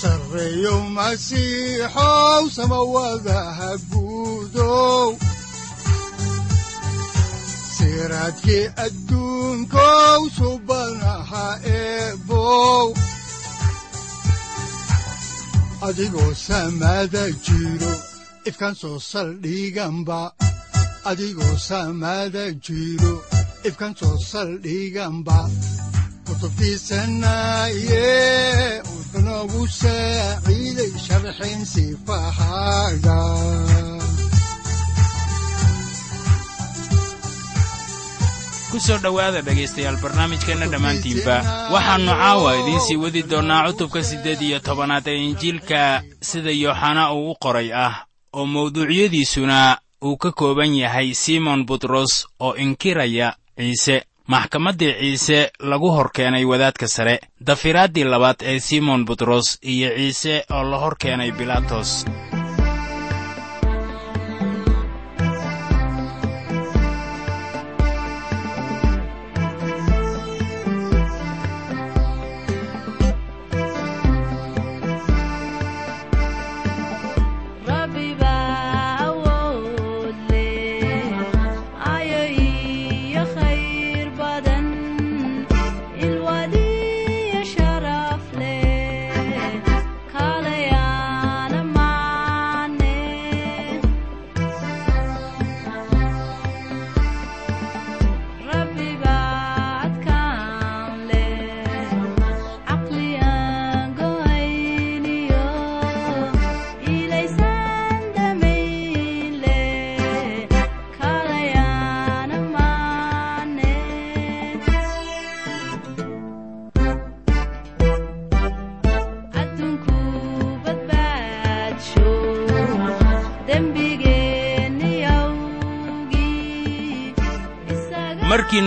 sareyow masiixow samawadaha guudow siraadkii adduunkow soo saldhiganba jiro ifkan soo saldhiganba kutubtiisanaye wuxunogu saaciiday sharxin sifahaaga ku soo dhowaada dhegaystayaal barnaamijkeenna dhammaantiinba waxaannu caawa idiin sii wadi doonnaa cutubka siddeed iyo tobanaad ee injiilka sida yooxana uu u qoray ah oo mawduucyadiisuna uu ka kooban yahay simon butros oo inkiraya ciise maxkamaddii ciise lagu hor keenay wadaadka sare dafiraaddii labaad ee simon butros iyo ciise oo la hor keenay bilaatos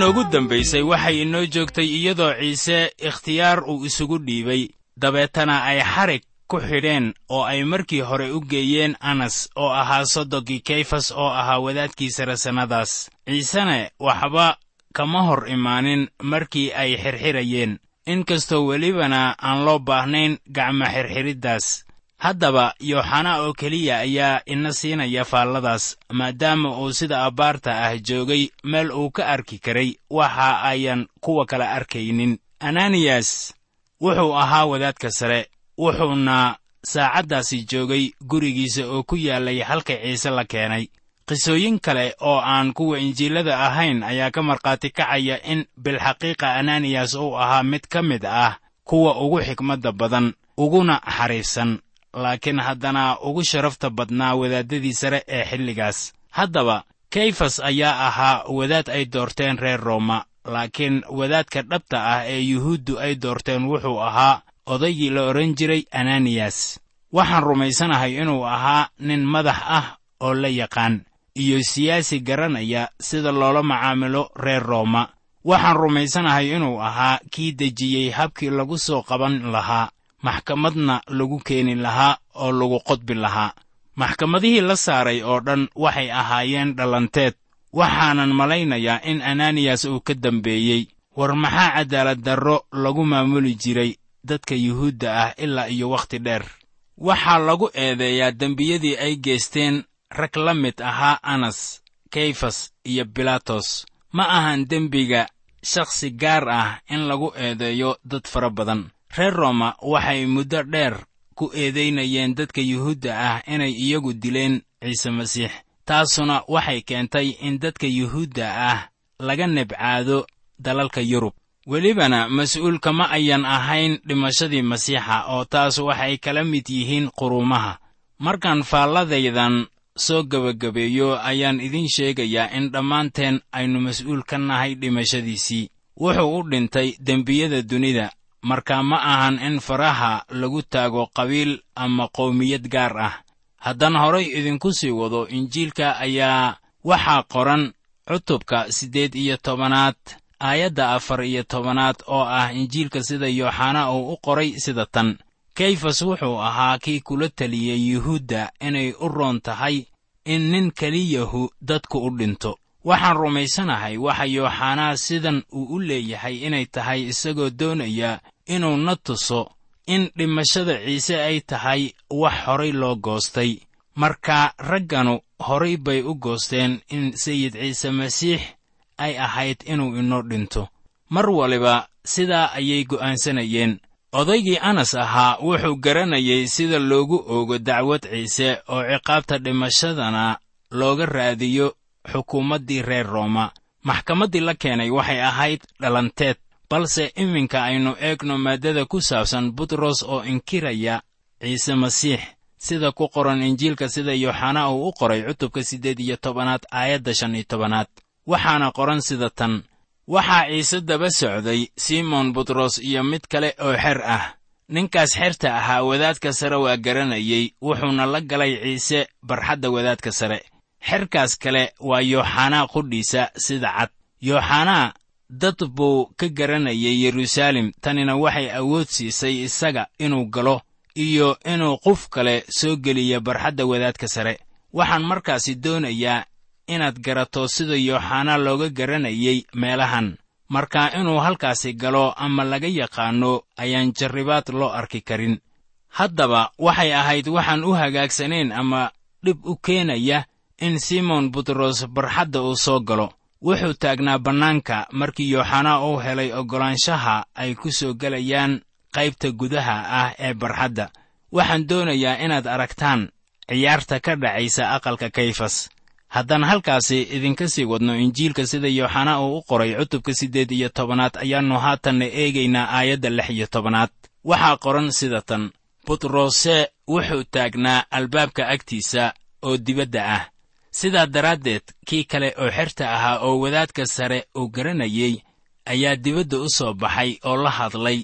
noogu dambaysay waxay inoo joogtay iyadoo ciise ikhtiyaar uu isugu dhiibay. Dabeetana ay xarig ku xidheen oo ay markii hore u geeyeen anas oo ahaa soddogii kayfas oo ahaa wadaadkii sare sannadaas ciisene waxba kama hor imaanin markii ay xirxirayeen. Inkastoo welibana aan loo baahnayn gacmo xirxiriddaas haddaba yooxana oo keliya ayaa ina siinaya faalladaas maadaama uu sida abbaarta ah joogay meel uu ka arki karay waxa ayan kuwa kale arkaynin. Ananiyas wuxuu ahaa wadaadka sare wuxuuna saacaddaasi joogay gurigiisa oo ku yaallay halka ciise la keenay. Qisooyin kale oo aan kuwa injiilada ahayn ayaa ka markhaati kacaya in bilxaqiiqa ananiyas uu ahaa mid ka mid ah kuwa ugu xikmadda badan uguna xariifsan laakiin haddana ugu sharafta badnaa wadaaddadii sare ee xilligaas. Haddaba kayfas ayaa ahaa wadaad ay doorteen reer rooma laakiin wadaadka dhabta ah ee yuhuuddu ay doorteen wuxuu ahaa odaygii la odhan jiray ananiyas waxaan rumaysanahay inuu ahaa nin madax ah oo la yaqaan iyo siyaasi garanaya sida loola macaamilo reer rooma. Waxaan rumaysanahay inuu ahaa kii dejiyey habkii lagu soo qaban lahaa maxkamadna lagu keeni lahaa oo lagu qodbi lahaa. Maxkamadihii la saaray oo dhan waxay ahaayeen dhallanteed waxaanan malaynayaa in ananiyas uu ka dambeeyey. War maxaa cadaaladdarro lagu maamuli jiray dadka yuhuudda ah ilaa iyo wakhti dheer? Waxaa lagu eedeeyaa dembiyadii ay geysteen rag la mid ahaa anas kayfas iyo bilaatos. Ma ahan dembiga shakhsi gaar ah in lagu eedeeyo dad fara badan reer rooma waxay muddo dheer ku eedaynayeen dadka yuhuudda ah inay iyagu dileen ciise masiix taasuna waxay keentay in dadka yuhuudda ah laga nebcaado dalalka yurub. Welibana mas'uul kama ayan ahayn dhimashadii masiixa oo taas waxay kala mid yihiin quruumaha markaan faalladaydan soo gebagabeeyo ayaan idiin sheegayaa in dhammaanteen aynu mas'uul ka nahay dhimashadiisii. Wuxuu u dhintay dembiyada dunida marka ma ahan in faraha lagu taago qabiil ama qowmiyad gaar ah. Haddaan horay idinku sii wado injiilka ayaa waxaa qoran cutubka siddeed iyo tobanaad aayadda afar iyo tobanaad oo ah injiilka sida yooxana uu u qoray sida tan. Kayfas wuxuu ahaa kii kula teliyey yuhuudda inay u roon tahay in nin keliyahu dadku u dhinto waxaan rumaysanahay waxa yooxanaa sidan uu u leeyahay inay tahay isagoo doonaya inuu na tuso in dhimashada ciise ay tahay wax horay loo goostay. Marka ragganu horay bay u goosteen in sayid ciise masiix ay ahayd inuu inoo dhinto. Mar waliba sidaa ayay go'aansanayeen. Odaygii anas ahaa wuxuu garanayay sida loogu oogo dacwad ciise oo ciqaabta dhimashadana looga raadiyo xukuumaddii reer rooma. Maxkamaddii la keenay waxay ahayd dhalanteed balse iminka aynu eegno maaddada ku saabsan butros oo inkiraya ciise masiix. Sida ku qoran injiilka sida yooxana uu u qoray cutubka siddeed iyo tobanaad aayadda shan iyo tobanaad. Waxaana qoran sida tan waxaa ciise daba socday simoon butros iyo mid kale oo xer ah. Ninkaas xerta ahaa wadaadka sare waa garanayey wuxuuna la galay ciise barxadda wadaadka sare xerkaas kale waa yooxanaa qudhiisa sida cad. Yooxanaa dad buu ka garanayay yeruusaalem tanina waxay awood siisay isaga inuu galo iyo inuu qof kale soo geliya barxadda wadaadka sare. Waxaan markaasi doonayaa inaad garato sida yooxanaa looga garanayay meelahan. Marka inuu halkaasi galo ama laga yaqaanno ayaan jarribaad loo arki karin. Haddaba waxay ahayd waxaan u hagaagsanayn ama dhib u keenaya in simon butros barxadda uu soo galo. Wuxuu taagnaa bannaanka markii yooxanaa uu helay oggolaanshaha ay ku soo gelayaan qaybta gudaha ah ee barxadda. Waxaan doonayaa inaad aragtaan ciyaarta ka dhacaysa aqalka kayfas. Haddaan halkaasi idinka sii wadno injiilka sida yooxanaa uu u qoray cutubka siddeed iyo tobanaad ayaannu haatanna eegaynaa aayadda lix iyo tobanaad. Waxaa qoran sida tan. Butrose wuxuu taagnaa albaabka agtiisa oo dibadda ah sidaa daraaddeed kii kale oo xerta ahaa oo wadaadka sare uu garanayey ayaa dibadda u soo baxay oo la hadlay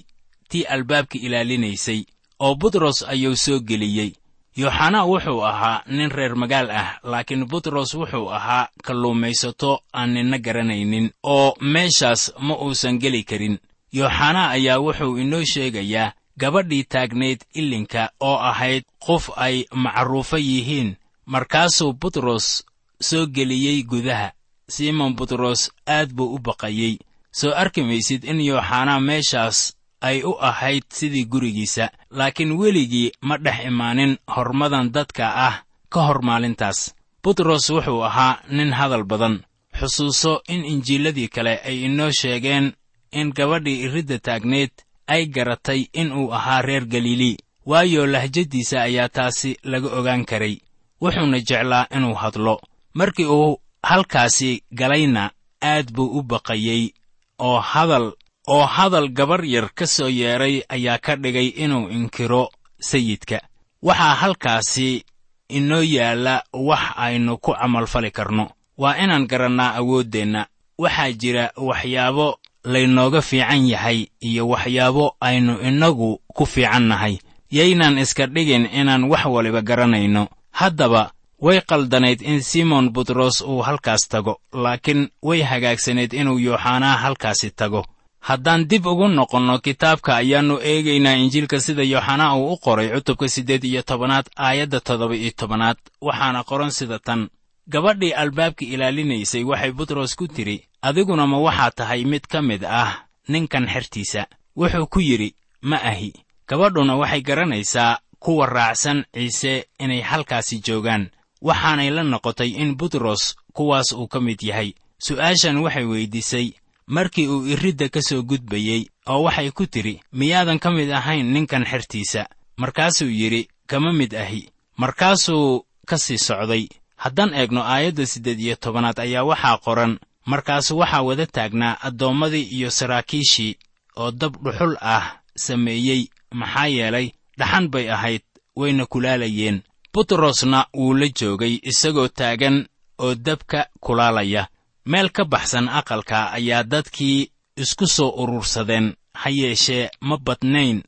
tii albaabka ilaalinaysay oo butros ayuu soo geliyey yooxanaa wuxuu ahaa nin reer magaal ah laakiin butros wuxuu ahaa kalluumaysato aan ninna garanaynin oo meeshaas ma uusan geli karin. Yooxanaa ayaa wuxuu inoo sheegayaa gabadhii taagnayd ilinka oo ahayd qof ay macruufo yihiin markaasuu butros soo geliyey gudaha simon butros aad buu u baqayey. Soo arki maysid in yooxanaa meeshaas ay u ahayd sidii gurigiisa laakiin weligii ma dhex imaanin hormadan dadka ah ka hor maalintaas. Butros wuxuu ahaa nin hadal badan xusuuso in injiiladii kale ay inoo sheegeen in gabadhii iridda taagneed ay garatay in uu ahaa reer galilii waayo lahjaddiisa ayaa taasi laga ogaan karay wuxuuna jeclaa inuu hadlo. Markii uu halkaasi galayna aad buu u baqayey oo hadal oo hadal gabar yar ka soo yeedhay ayaa ka dhigay inuu inkiro sayidka. Waxaa halkaasi inoo yaalla wax aynu ku camalfali karno. Waa inaan garannaa awooddeenna waxaa jira waxyaabo laynooga fiican yahay iyo waxyaabo aynu innagu ku fiican nahay. Yaynaan iska dhigin inaan wax waliba garanayno haddaba way qaldanayd in simon butros uu halkaas tago laakiin way hagaagsanayd inuu yooxanaa halkaasi tago. Haddaan dib ugu noqonno kitaabka ayaannu eegaynaa injiilka sida yooxanaa uu u qoray cutubka siddeed iyo tobanaad aayadda toddoba iyo tobanaad waxaana qoran sida tan. Gabadhii albaabka ilaalinaysay waxay butros ku tidhi adiguna ma waxaa tahay mid ka mid ah ninkan xertiisa? Wuxuu ku yidhi ma ahi. Gabadhuna waxay garanaysaa kuwa raacsan ciise inay halkaasi joogaan. Waxaanay la noqotay in butros kuwaas uu ka mid yahay. Su'aashan waxay weyddiisay markii uu iridda ka soo gudbayey oo waxay ku tidhi miyaadan ka mid ahayn ninkan xertiisa markaasuu yidhi kama mid ahi markaasuu ka sii socday. Haddaan eegno aayadda siddeed iyo tobanaad ayaa waxaa qoran. Markaasu waxaa wada taagnaa addoommadii iyo saraakiishii oo dab dhuxul ah sameeyey maxaa yeelay dhaxan bay ahayd wayna kulaalayeen butrosna wuu la joogay isagoo taagan oo dabka kulaalaya. Meel ka baxsan aqalka ayaa dadkii isku soo urursadeen. Ha yeeshee ma badnayn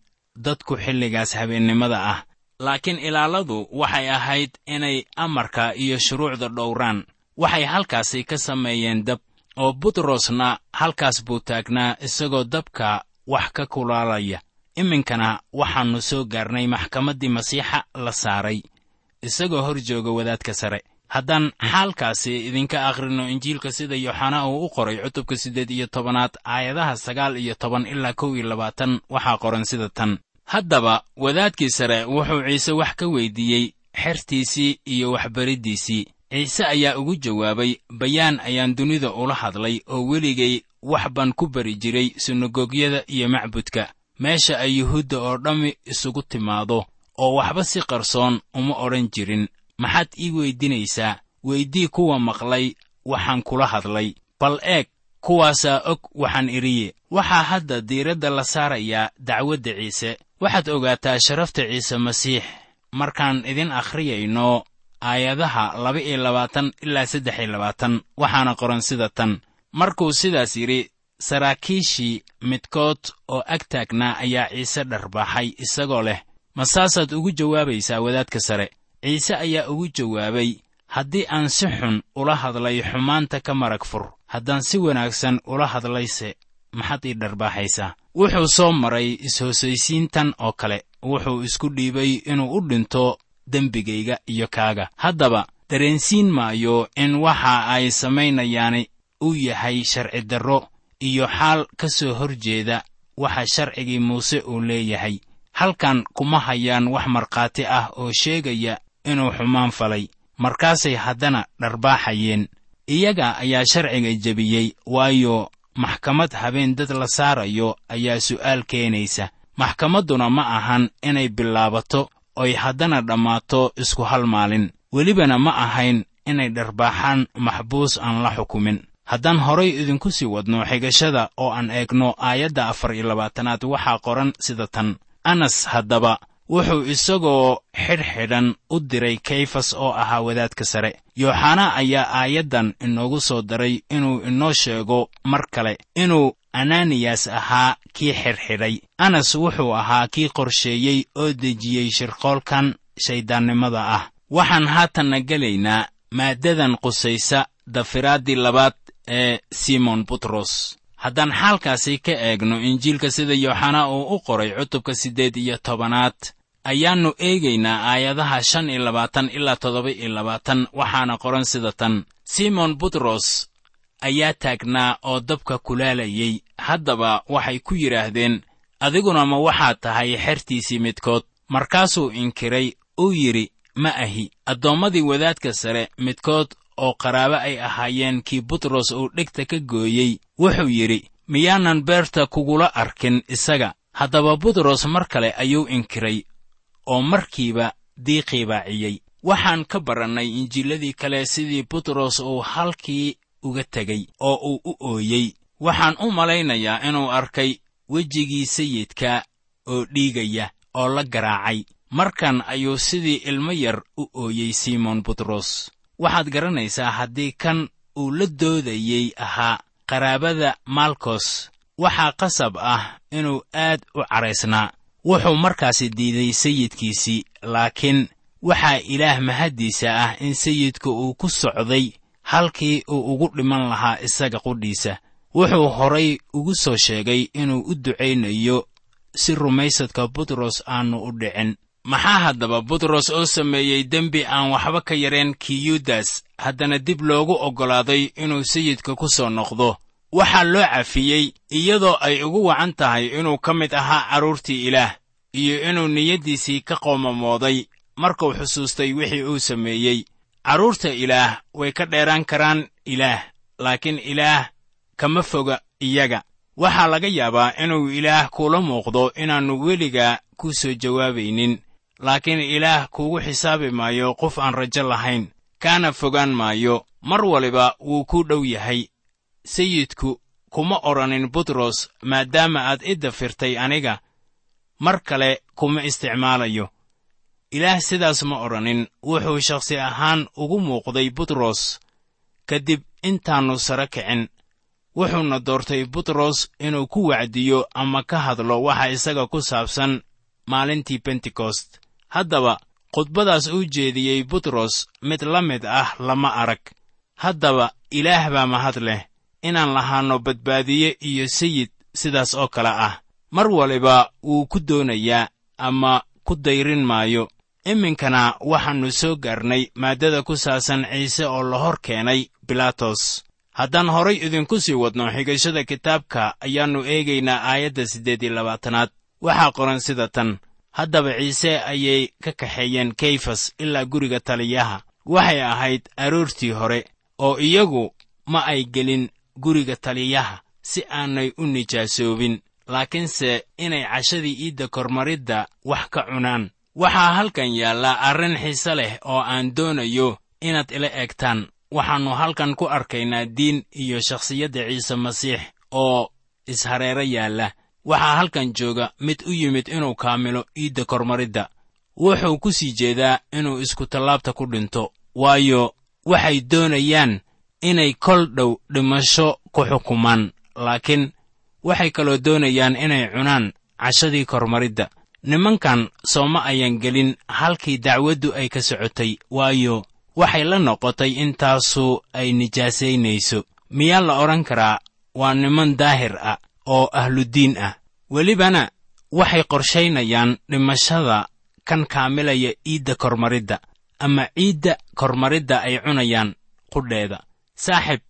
dadku xilligaas habeennimada ah. Laakiin ilaaladu waxay ahayd inay amarka iyo shuruucda dhowraan. Waxay halkaasi ka sameeyeen dab oo butrosna halkaas buu taagnaa isagoo dabka wax ka kulaalaya iminkana waxaannu soo gaarnay maxkamaddii masiixa la saaray. Isagoo hor jooga wadaadka sare. Haddaan xaalkaasi idinka akhrino injiilka sida yooxanaa uu u qoray cutubka siddeed iyo tobanaad aayadaha sagaal iyo toban ilaa kow iyo labaatan waxaa qoran sida tan. Haddaba wadaadkii sare wuxuu ciise wax ka weyddiiyey xertiisii iyo waxbariddiisii ciise ayaa ugu jawaabay bayaan ayaan dunida ula hadlay oo weligay wax baan ku bari jiray sinagogyada iyo macbudka meesha ay yuhuudda oo dhammi isugu timaado oo waxba si qarsoon uma odhan jirin. Maxaad ii weydinaysaa? Weydii kuwa maqlay waxaan kula hadlay. Bal eeg kuwaasaa og waxaan idhiye waxaa hadda diiradda la saarayaa dacwadda ciise. Waxaad ogaataa sharafta ciise masiix. Markaan idin akhriyayno aayadaha laba iyo labaatan ilaa saddex iyo labaatan waxaana qoran sida tan. Markuu sidaas yidhi saraakiishii midkood oo ag taagnaa ayaa ciise dharbaaxay isagoo leh. Ma saasaad ugu jawaabaysaa wadaadka sare. Ciise ayaa ugu jawaabay haddii aan si xun ula hadlay xumaanta ka marag fur haddaan si wanaagsan ula hadlayse maxaad ii dharbaaxaysaa wuxuu soo maray is-hoosaysiintan oo kale. Wuxuu isku dhiibay inuu u dhinto dembigayga iyo kaaga. Haddaba dareensiin maayo in waxa ay samaynayaani uu yahay sharci darro iyo xaal ka soo hor jeeda waxa sharcigii muuse uu leeyahay. Halkan kuma hayaan wax markhaati ah oo sheegaya inuu xumaan falay. Markaasay haddana dharbaaxayeen. Iyaga ayaa sharciga jebiyey waayo maxkamad habeen dad la saarayo ayaa su'aal keenaysa. Maxkamadduna ma ahan inay bilaabato oy haddana dhammaato isku hal maalin. Welibana ma ahayn inay dharbaaxaan maxbuus aan la xukumin haddaan horay idinku sii wadno xigashada oo aan eegno aayadda afar iyo labaatanaad waxaa qoran sida tan. Anas haddaba wuxuu isagoo xidhxidhan u diray kayfas oo ahaa wadaadka sare. Yooxanaa ayaa aayaddan inoogu soo daray inuu inoo sheego mar kale inuu ananiyas ahaa kii xidhxidhay anas wuxuu ahaa kii qorsheeyey oo dejiyey shirqoolkan shayddaannimada ah. Waxaan haatanna gelaynaa maaddadan qusaysa dafiraaddii labaad ee simon butros haddaan xaalkaasi ka eegno injiilka sida yooxanaa uu u qoray cutubka siddeed iyo tobanaad ayaannu eegaynaa aayadaha shan iyo labaatan ilaa toddoba iyo labaatan waxaana qoran sida tan. Simon butros ayaa taagnaa oo dabka kulaalayey haddaba waxay ku yidhaahdeen adiguna ma waxaad tahay xertiisii midkood. Markaasuu inkiray uu yidhi ma ahi addoommadii wadaadka sare midkood oo qaraabo ay ahaayeen kii butros uu dhegta ka gooyey wuxuu yidhi miyaanan beerta kugula arkin isaga. Haddaba butros mar kale ayuu inkiray oo markiiba diiqii baaciyey. Waxaan ka barannay injiiladii kale sidii butros uu halkii uga tegey oo uu u ooyey. Waxaan u malaynayaa inuu arkay wejigii sayidka oo dhiigaya oo la garaacay. Markan ayuu sidii ilmo yar u ooyey simon butros waxaad garanaysaa haddii kan uu la doodayey ahaa qaraabada malkos waxaa qasab ah inuu aad u cadhaysnaa wuxuu markaasi diiday sayidkiisii laakiin waxaa ilaah mahaddiisa ah in sayidku uu ku socday halkii uu ugu dhiman lahaa isaga qudhiisa. Wuxuu horay ugu soo sheegay inuu u ducaynayo si rumaysadka butros aannu u dhicin maxaa haddaba butros oo sameeyey dembi aan waxba ka yareen kiyudas? Haddana dib loogu oggolaaday inuu sayidka ku soo noqdo. Waxaa loo cafiyey iyadoo ay ugu wacan tahay inuu ka mid ahaa carruurtii ilaah iyo inuu niyaddiisii ka qoomamooday. Markuu xusuustay wixii uu sameeyey carruurta ilaah way ka dheeraan karaan ilaah laakiin ilaah kama foga iyaga. Waxaa laga yaabaa inuu ilaah kuula muuqdo inaannu weligaa ku soo jawaabaynin laakiin ilaah kuugu xisaabi maayo qof aan rajo lahayn. Kaana fogaan maayo mar waliba wuu ku dhow yahay. Sayidku kuma odhanin butros maadaama aad i dafirtay aniga. Mar kale kuma isticmaalayo. Ilaah sidaas ma odhanin wuxuu shakhsi ahaan ugu muuqday butros kadib intaannu sare kicin wuxuuna doortay butros inuu ku wacdiyo ama ka hadlo waxa isaga ku saabsan maalintii bentekost haddaba khudbadaas uu jeediyey butros mid la mid ah lama arag. Haddaba ilaah baa mahad leh inaan lahaanno badbaadiye iyo sayid sidaas oo kale ah. Mar waliba wuu ku doonayaa ama ku dayrin maayo. Iminkana waxaannu soo gaarnay maaddada ku saabsan ciise oo la hor keenay bilaatos haddaan horay idinku sii wadno xigashada kitaabka ayaannu eegaynaa aayadda siddeed iyo labaatanaad. Waxaa qoran sida tan haddaba ciise ayay ka kaxeeyeen kayfas ilaa guriga taliyaha. Waxay ahayd aroortii hore oo iyagu ma ay gelin guriga taliyaha si aanay u nijaasoobin laakiinse inay cashadii iidda kormaridda wax ka cunaan. Waxaa halkan yaalla arrin xiise leh oo aan doonayo inaad ila eegtaan. Waxaannu halkan ku arkaynaa diin iyo shakhsiyadda ciise masiix oo ishareero yaalla waxaa halkan jooga mid u yimid inuu kaamilo iidda kormaridda. Wuxuu ku sii jeedaa inuu iskutallaabta ku dhinto waayo waxay doonayaan inay kol dhow dhimasho ku xukumaan laakiin waxay kaloo doonayaan inay cunaan cashadii kormaridda. Nimankan sooma ayaan gelin halkii dacwaddu ay ka socotay waayo waxay la noqotay intaasu ay nijaasaynayso miyaa la odhan karaa waa niman daahir ah oo ahludiin ah. Welibana waxay qorshaynayaan dhimashada kan kaamilaya iidda kormaridda ama ciidda kormaridda ay cunayaan qudheeda saaxib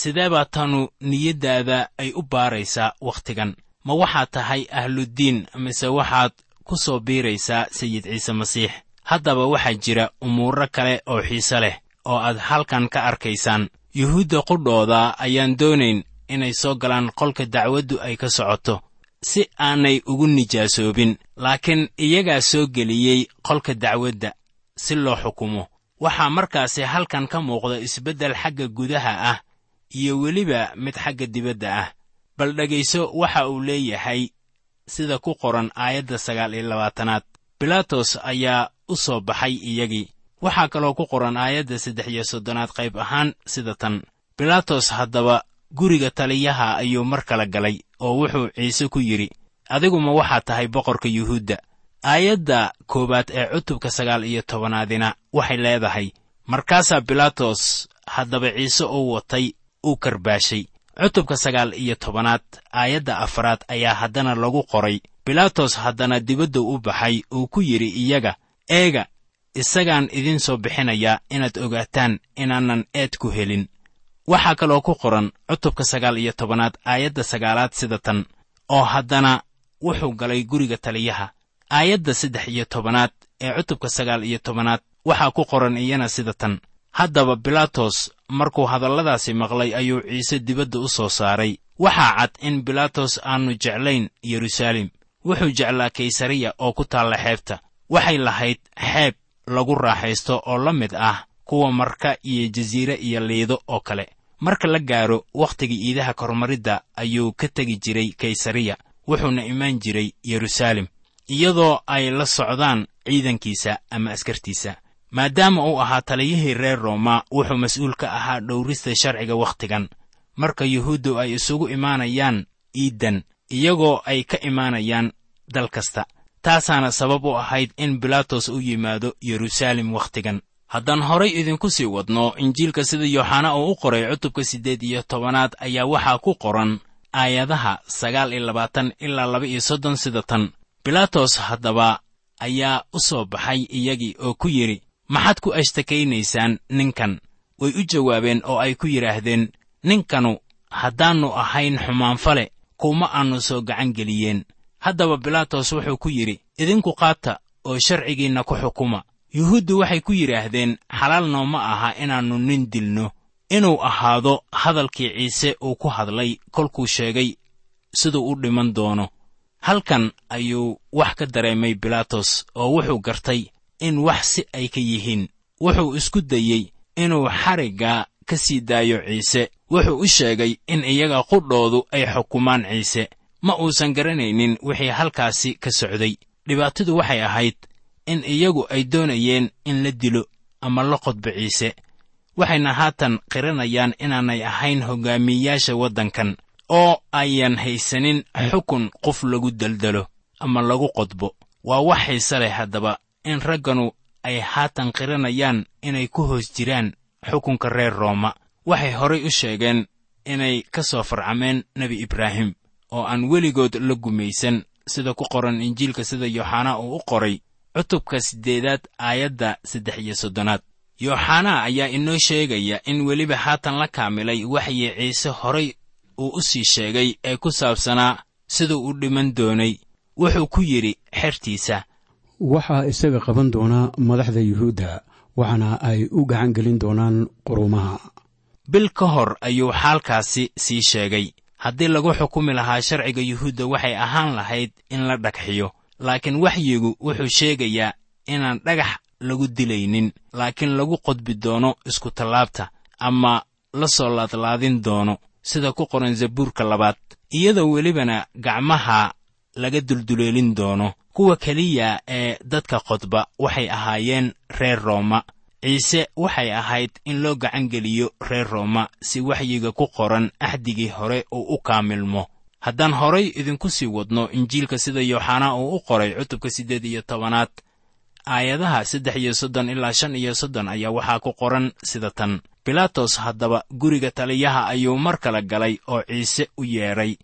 sidee baa tanu niyaddaada ay u baaraysaa wakhtigan? Ma waxaad tahay ahludiin mise waxaad ku soo biiraysaa sayid ciise masiix? Haddaba waxaa jira umuuro kale oo xiise leh oo aad halkan ka arkaysaan. Yuhuudda qudhooda ayaan doonayn inay soo galaan qolka dacwaddu ay ka socoto si aanay ugu nijaasoobin. Laakiin iyagaa soo geliyey qolka dacwadda si loo xukumo. Waxaa markaasi halkan ka muuqda isbeddel xagga gudaha ah iyo weliba mid xagga dibadda ah. Bal dhegayso waxa uu leeyahay sida ku qoran aayadda sagaal iyo labaatanaad. Bilaatos ayaa u soo baxay iyagii. Waxaa kaloo ku qoran aayadda saddex iyo soddonaad qayb ahaan sida tan. Bilaatos haddaba guriga taliyaha ayuu mar kale galay oo wuxuu ciise ku yidhi adiguma waxaad tahay boqorka yuhuudda? Aayadda koowaad ee cutubka sagaal iyo tobanaadina waxay leedahay markaasaa bilaatos haddaba ciise uu watay uu karbaashay. Cutubka sagaal iyo tobanaad aayadda afraad ayaa haddana lagu qoray. Bilaatos haddana dibaddu u baxay uu ku yidhi iyaga eega isagaan idiin soo bixinayaa inaad ogaataan inaanan eed ku helin waxaa kaloo ku qoran cutubka sagaal iyo tobanaad aayadda sagaalaad sida tan oo haddana wuxuu galay guriga taliyaha. Aayadda saddex iyo tobanaad ee cutubka sagaal iyo tobanaad waxaa ku qoran iyana sida tan. Haddaba bilaatos markuu hadalladaasi maqlay ayuu ciise dibadda u soo saaray. Waxaa cad in bilaatos aannu jeclayn yeruusaalem wuxuu jeclaa kaysariya oo ku taalla xeebta. Waxay lahayd xeeb lagu raaxaysto oo la mid ah kuwa marka iyo jasiire iyo liido oo kale marka la gaaro wakhtigii iidaha kormaridda ayuu ka tegi jiray kaysariya wuxuuna imaan jiray yeruusaalem iyadoo ay la socdaan ciidankiisa ama askartiisa. Maadaama uu ahaa taliyihii reer rooma wuxuu mas'uul ka ahaa dhowrista sharciga wakhtigan. Marka yuhuuddu ay isugu imaanayaan iiddan iyagoo ay ka imaanayaan dal kasta taasaana sabab u ahayd in bilaatos u yimaado yeruusaalem wakhtigan haddaan horay idinku sii wadno injiilka sida yooxana uu u qoray cutubka siddeed iyo tobanaad ayaa waxaa ku qoran aayadaha sagaal iyo labaatan ilaa laba iyo soddon sida tan. Bilaatos haddaba ayaa u soo baxay iyagii oo ku yidhi maxaad ku ashtakaynaysaan ninkan? Way u jawaabeen oo ay ku yidhaahdeen ninkanu haddaannu ahayn xumaanfale kuma aannu soo gacan geliyeen. Haddaba bilaatos wuxuu ku yidhi idinku qaata oo sharcigiinna ku xukuma yuhuuddu waxay ku yidhaahdeen xalaal nooma aha inaannu nin dilno. Inuu ahaado hadalkii ciise uu ku hadlay kolkuu sheegay siduu u dhiman doono. Halkan ayuu wax ka dareemay bilaatos oo wuxuu gartay in wax si ay ka yihiin. Wuxuu isku dayey inuu xarigga ka sii daayo ciise. Wuxuu u sheegay in iyaga qudhoodu ay xukumaan ciise. Ma uusan garanaynin wixii halkaasi ka socday. Dhibaatadu waxay ahayd in iyagu ay doonayeen in la dilo ama la qodbo ciise waxayna haatan qiranayaan inaanay ahayn hoggaamiyeyaasha waddankan oo ayan haysanin xukun qof lagu deldelo ama lagu qodbo. Waa wax xiise leh haddaba in ragganu ay haatan qiranayaan inay ku hoos jiraan xukunka reer rooma. Waxay horay u sheegeen inay ka soo farcameen nebi ibraahim oo aan weligood la gumaysan sida ku qoran injiilka sida yooxanaa uu u qoray cutubka siddeedaad aayadda saddex iyo soddonaad. Yooxanaa ayaa inoo sheegaya in weliba haatan la kaamilay waxyi ciise horay uu u sii sheegay ee ku saabsanaa siduu u dhiman doonay. Wuxuu ku yidhi xertiisa. Waxaa isaga qaban doona madaxda yuhuudda waxaana ay u gacan gelin doonaan quruumaha bil ka hor ayuu xaalkaasi sii sheegay. Haddii lagu xukumi lahaa sharciga yuhuudda waxay ahaan lahayd in la dhagxiyo laakiin waxyigu wuxuu sheegayaa inaan dhagax lagu dilaynin laakiin lagu qodbi doono iskutallaabta ama la soo laadlaadin doono sida ku qoran zabuurka labaad. Iyadoo welibana gacmaha laga dulduleelin doono kuwa keliya ee dadka qodba waxay ahaayeen reer rooma. Ciise waxay ahayd in loo gacan geliyo reer rooma si waxyiga ku qoran axdigii hore uu u kaamilmo haddaan horay idinku sii wadno injiilka sida yooxanaa uu u qoray cutubka siddeed iyo tobanaad aayadaha saddex iyo soddon ilaa shan iyo soddon ayaa waxaa ku qoran sida tan. Bilaatos haddaba guriga taliyaha ayuu mar kale galay oo ciise u yeedhay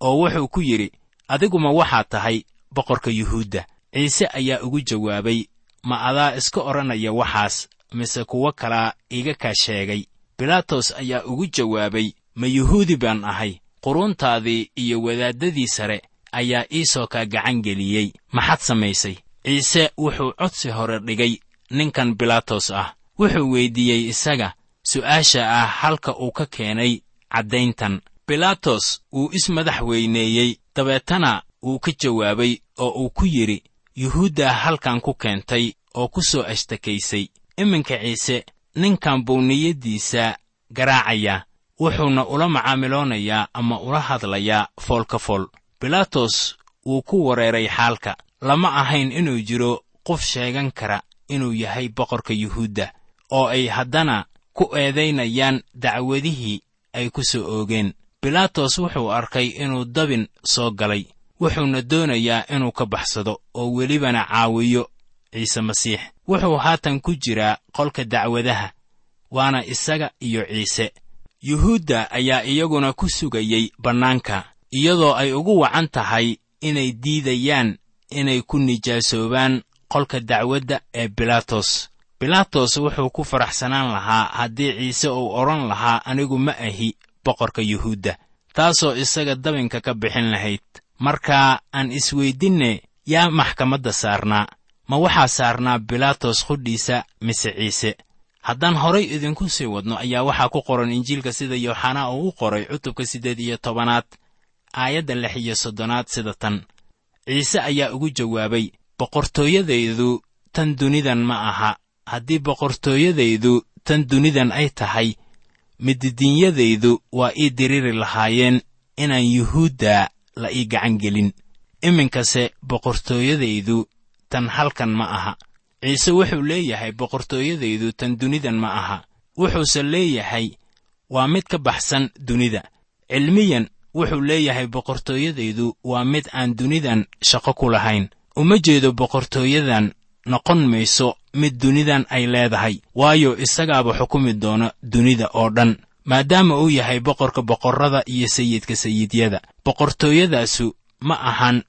oo wuxuu ku yidhi adiguma waxaad tahay boqorka yuhuudda. Ciise ayaa ugu jawaabay ma adaa iska odhanaya waxaas mise kuwo kalaa iga kaa sheegay? Bilaatos ayaa ugu jawaabay ma yuhuudi baan ahay quruuntaadii iyo wadaaddadii sare ayaa ii soo kaa gacan geliyey. Maxaad samaysay? Ciise wuxuu codsi hore dhigay. Ninkan bilaatos ah wuxuu weyddiiyey isaga su'aasha ah halka uu ka keenay caddayntan. Bilaatos wuu ismadax weyneeyey. Dabeetana wuu ka jawaabay oo uu ku yidhi yuhuuddaa halkan ku keentay oo ku soo ashtakaysay iminka ciise ninkan buu niyaddiisa garaacayaa wuxuuna ula macaamiloonayaa ama ula hadlayaa foolka fool. Bilaatos wuu ku wareeray xaalka. Lama ahayn inuu jiro qof sheegan kara inuu yahay boqorka yuhuudda oo ay haddana ku eedaynayaan dacwadihii ay ku soo oogeen. Bilaatos wuxuu arkay inuu dabin soo galay. Wuxuuna doonayaa inuu ka baxsado oo welibana caawiyo ciise masiix. Wuxuu haatan ku jiraa qolka dacwadaha waana isaga iyo ciise yuhuudda ayaa iyaguna ku sugayey bannaanka iyadoo ay ugu wacan tahay inay diidayaan inay ku nijaasoobaan qolka dacwadda ee bilaatos bilaatos wuxuu ku faraxsanaan lahaa haddii ciise uu odhan lahaa anigu ma ahi boqorka yuhuudda taasoo isaga dabinka ka bixin lahayd. Markaa aan isweydinne yaa maxkamadda saarnaa ma waxaa saarnaa bilaatos qudhiisa mise ciise haddaan horay idinku sii wadno ayaa waxaa ku qoran injiilka sida yooxanaa uu u qoray cutubka siddeed iyo tobanaad aayadda lix iyo soddonaad sida tan. Ciise ayaa ugu jawaabay boqortooyadaydu tan dunidan ma aha. Haddii boqortooyadaydu tan dunidan ay tahay mididiinyadaydu waa ii diriri lahaayeen inaan yuhuudda la ii gacan gelin. Iminkase boqortooyadaydu tan halkan ma aha ciise wuxuu leeyahay boqortooyadaydu tan dunidan ma aha. Wuxuuse leeyahay waa mid ka baxsan dunida. Cilmiyan wuxuu leeyahay boqortooyadaydu waa mid aan dunidan shaqo ku lahayn. Uma jeedo boqortooyadan noqon mayso mid dunidan ay leedahay waayo isagaaba xukumi doona dunida oo dhan. Maadaama uu yahay boqorka boqorrada iyo sayidka sayidyada. Boqortooyadaasu ma ahan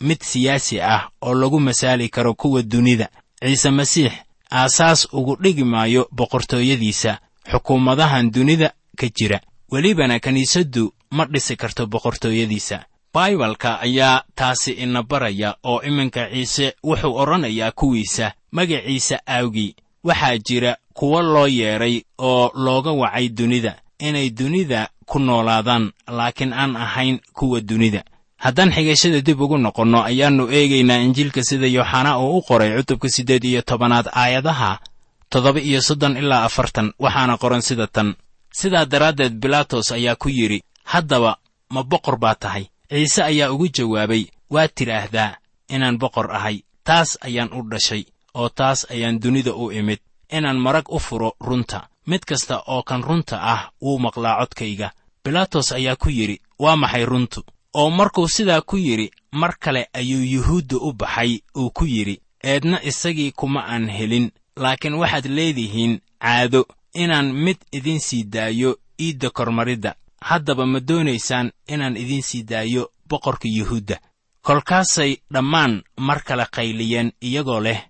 mid siyaasi ah oo lagu masaali karo kuwa dunida ciise masiix aasaas ugu dhigi maayo boqortooyadiisa xukuumadahan dunida ka jira. Welibana kiniisaddu ma dhisi karto boqortooyadiisa. Baibalka ayaa taasi ina baraya oo iminka ciise wuxuu odhanayaa kuwiisa magaciisa aawgii waxaa jira kuwo loo yeedhay oo looga wacay dunida inay dunida ku noolaadaan laakiin aan ahayn kuwa dunida haddaan xigashada dib ugu noqonno ayaannu eegaynaa injiilka sida yooxanaa uu u qoray cutubka siddeed iyo tobanaad aayadaha toddoba iyo soddon ilaa afartan waxaana qoran sida tan. Sidaa daraaddeed bilaatos ayaa ku yidhi haddaba ma boqor baa tahay. Ciise ayaa ugu jawaabay waad tidhaahdaa inaan boqor ahay. Taas ayaan u dhashay oo taas ayaan dunida u imid. Inaan marag u furo runta. Mid kasta oo kan runta ah wuu maqlaa codkayga. Bilaatos ayaa ku yidhi waa maxay runtu oo markuu sidaa ku yidhi mar kale ayuu yuhuudda u baxay uu ku yidhi eedna isagii kuma aan helin laakiin waxaad leedihiin caado inaan mid idiin sii daayo iidda kormaridda. Haddaba ma doonaysaan inaan idiin sii daayo boqorka yuhuudda. Kolkaasay dhammaan mar kale qayliyeen iyagoo leh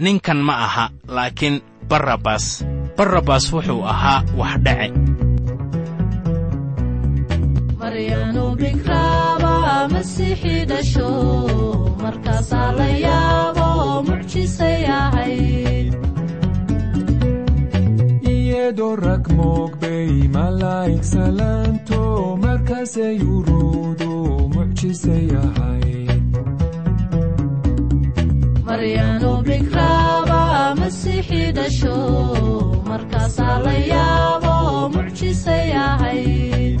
ninkan ma aha laakiin barrabas barrabas wuxuu ahaa wax dhace masiixii dhasho markaasaa la yaabo mucjisay ahayd iyadoo rag moogbay malaa'ig salaanto markaasay uruudu mucjisay ahayd maryanu bikraaba masiixii dhasho markaasaa la yaabo mucjisay ahayd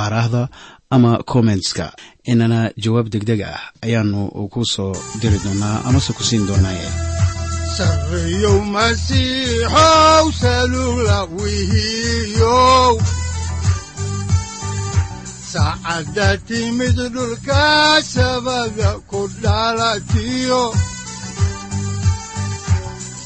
aaraahda ama kommentska inana jawaab degdeg ah ayaanu ku soo diri doonaa amase ku siin doonaaye wihiyow saacadda timid dhulka sabada ku dhalatiyo